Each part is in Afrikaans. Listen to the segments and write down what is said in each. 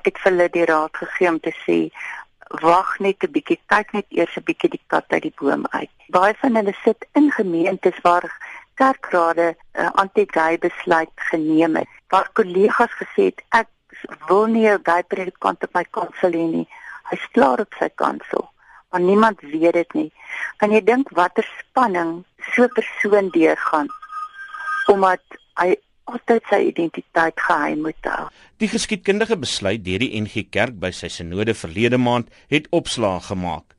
ek het vir hulle die raad gegee om te sê wag net 'n bietjie, kyk net eers 'n bietjie die kat uit die boom uit. Baie van hulle sit in gemeentes waar kerkrade 'n uh, anti-gay besluit geneem het. Waar kollegas gesê het ek wil nie 'n gay predikant op my kansel hê nie. Hy's klaar op sy kansel. Maar niemand weet dit nie. Kan jy dink watter spanning so 'n persoon deurgaan omdat hy altyd sy identiteit geheim moet hou. Die geskiedkundige besluit deur die NG Kerk by sy sinode verlede maand het opslae gemaak.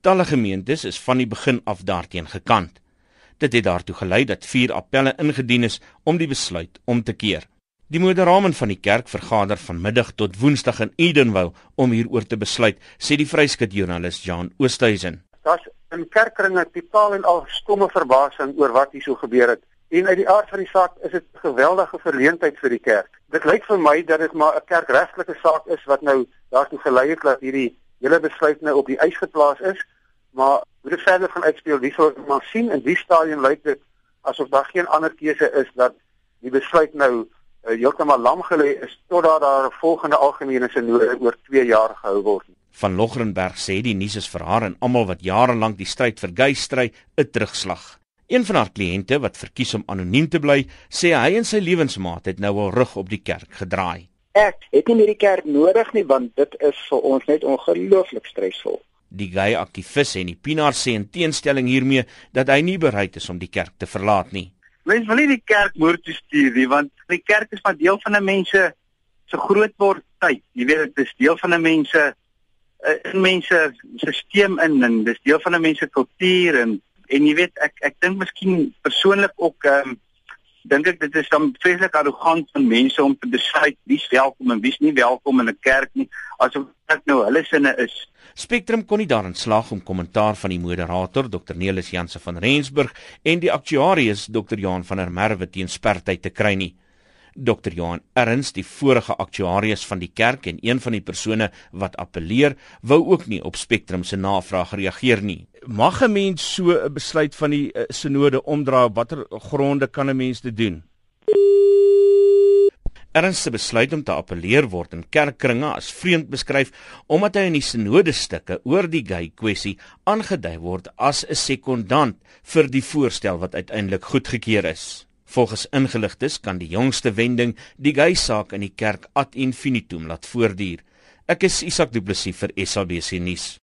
Talle gemeentes is van die begin af daarteen gekant. Dit het daartoe gelei dat vier appelle ingedien is om die besluit om te keer. Die moderamen van die kerk vergader vanmiddag tot Woensdag in Edenville om hieroor te besluit, sê die vryskutjoernalis Jan Oosthuizen. Daar's in kerkkringe totaal en al stomme verbasing oor wat hier so gebeur het. En uit die aard van die saak is dit 'n geweldige verleentheid vir die kerk. Dit lyk vir my dat dit maar 'n kerkregtelike saak is wat nou daartoe gelei het dat hierdie hele besluit nou op die ys geplaas is, maar hoe dit verder gaan uitspeel, wie sal maar sien in die stadium lyk dit asof daar geen ander keuse is dat die besluit nou uh, heeltemal lam gelê is totdat daar 'n volgende algemene sinode oor 2 jaar gehou word. Van Logrenberg sê die nuus is vir haar en almal wat jare lank die stryd vir gay stry 'n terugslag. Een van haar kliënte wat verkies om anoniem te bly, sê hy en sy lewensmaat het nou al rug op die kerk gedraai. Ek het nie meer die kerk nodig nie want dit is vir ons net ongelooflik stresvol. Die gay aktivis en die Pinaar sê in teenstelling hiermee dat hy nie bereid is om die kerk te verlaat nie. Mens wil nie die kerk moord toe stuur nie want die kerk is maar deel van 'n mense se groot word tyd. Jy weet dit is deel van 'n mense 'n mense stelsel in en dis deel van 'n mense kultuur en en jy weet ek ek dink miskien persoonlik ook ehm um, dink ek dit is dan vreeslik arrogant van mense om te besluit wie's welkom en wie's nie welkom in 'n kerk nie asof dit nou hulle sinne is. Spectrum kon nie daarin slaag om kommentaar van die moderator Dr Nelis Jansen van Rensburg en die aktuarius Dr Johan van der Merwe teen spertyd te kry nie. Dr Johan Erns, die vorige aktuarius van die kerk en een van die persone wat appeleer, wou ook nie op Spectrum se navraag reageer nie. Mag 'n mens so 'n besluit van die uh, sinode omdraai op watter gronde kan 'n mens dit doen? Erns se besluit om te appeleer word in kerkkringe as vreemd beskryf omdat hy in die sinode stukke oor die gay kwessie aangedui word as 'n sekondant vir die voorstel wat uiteindelik goedgekeur is. Volgens ingeligtes kan die jongste wending die gay saak in die kerk ad infinitum laat voortduur. Ek is Isak Du Plessis vir SABC nuus.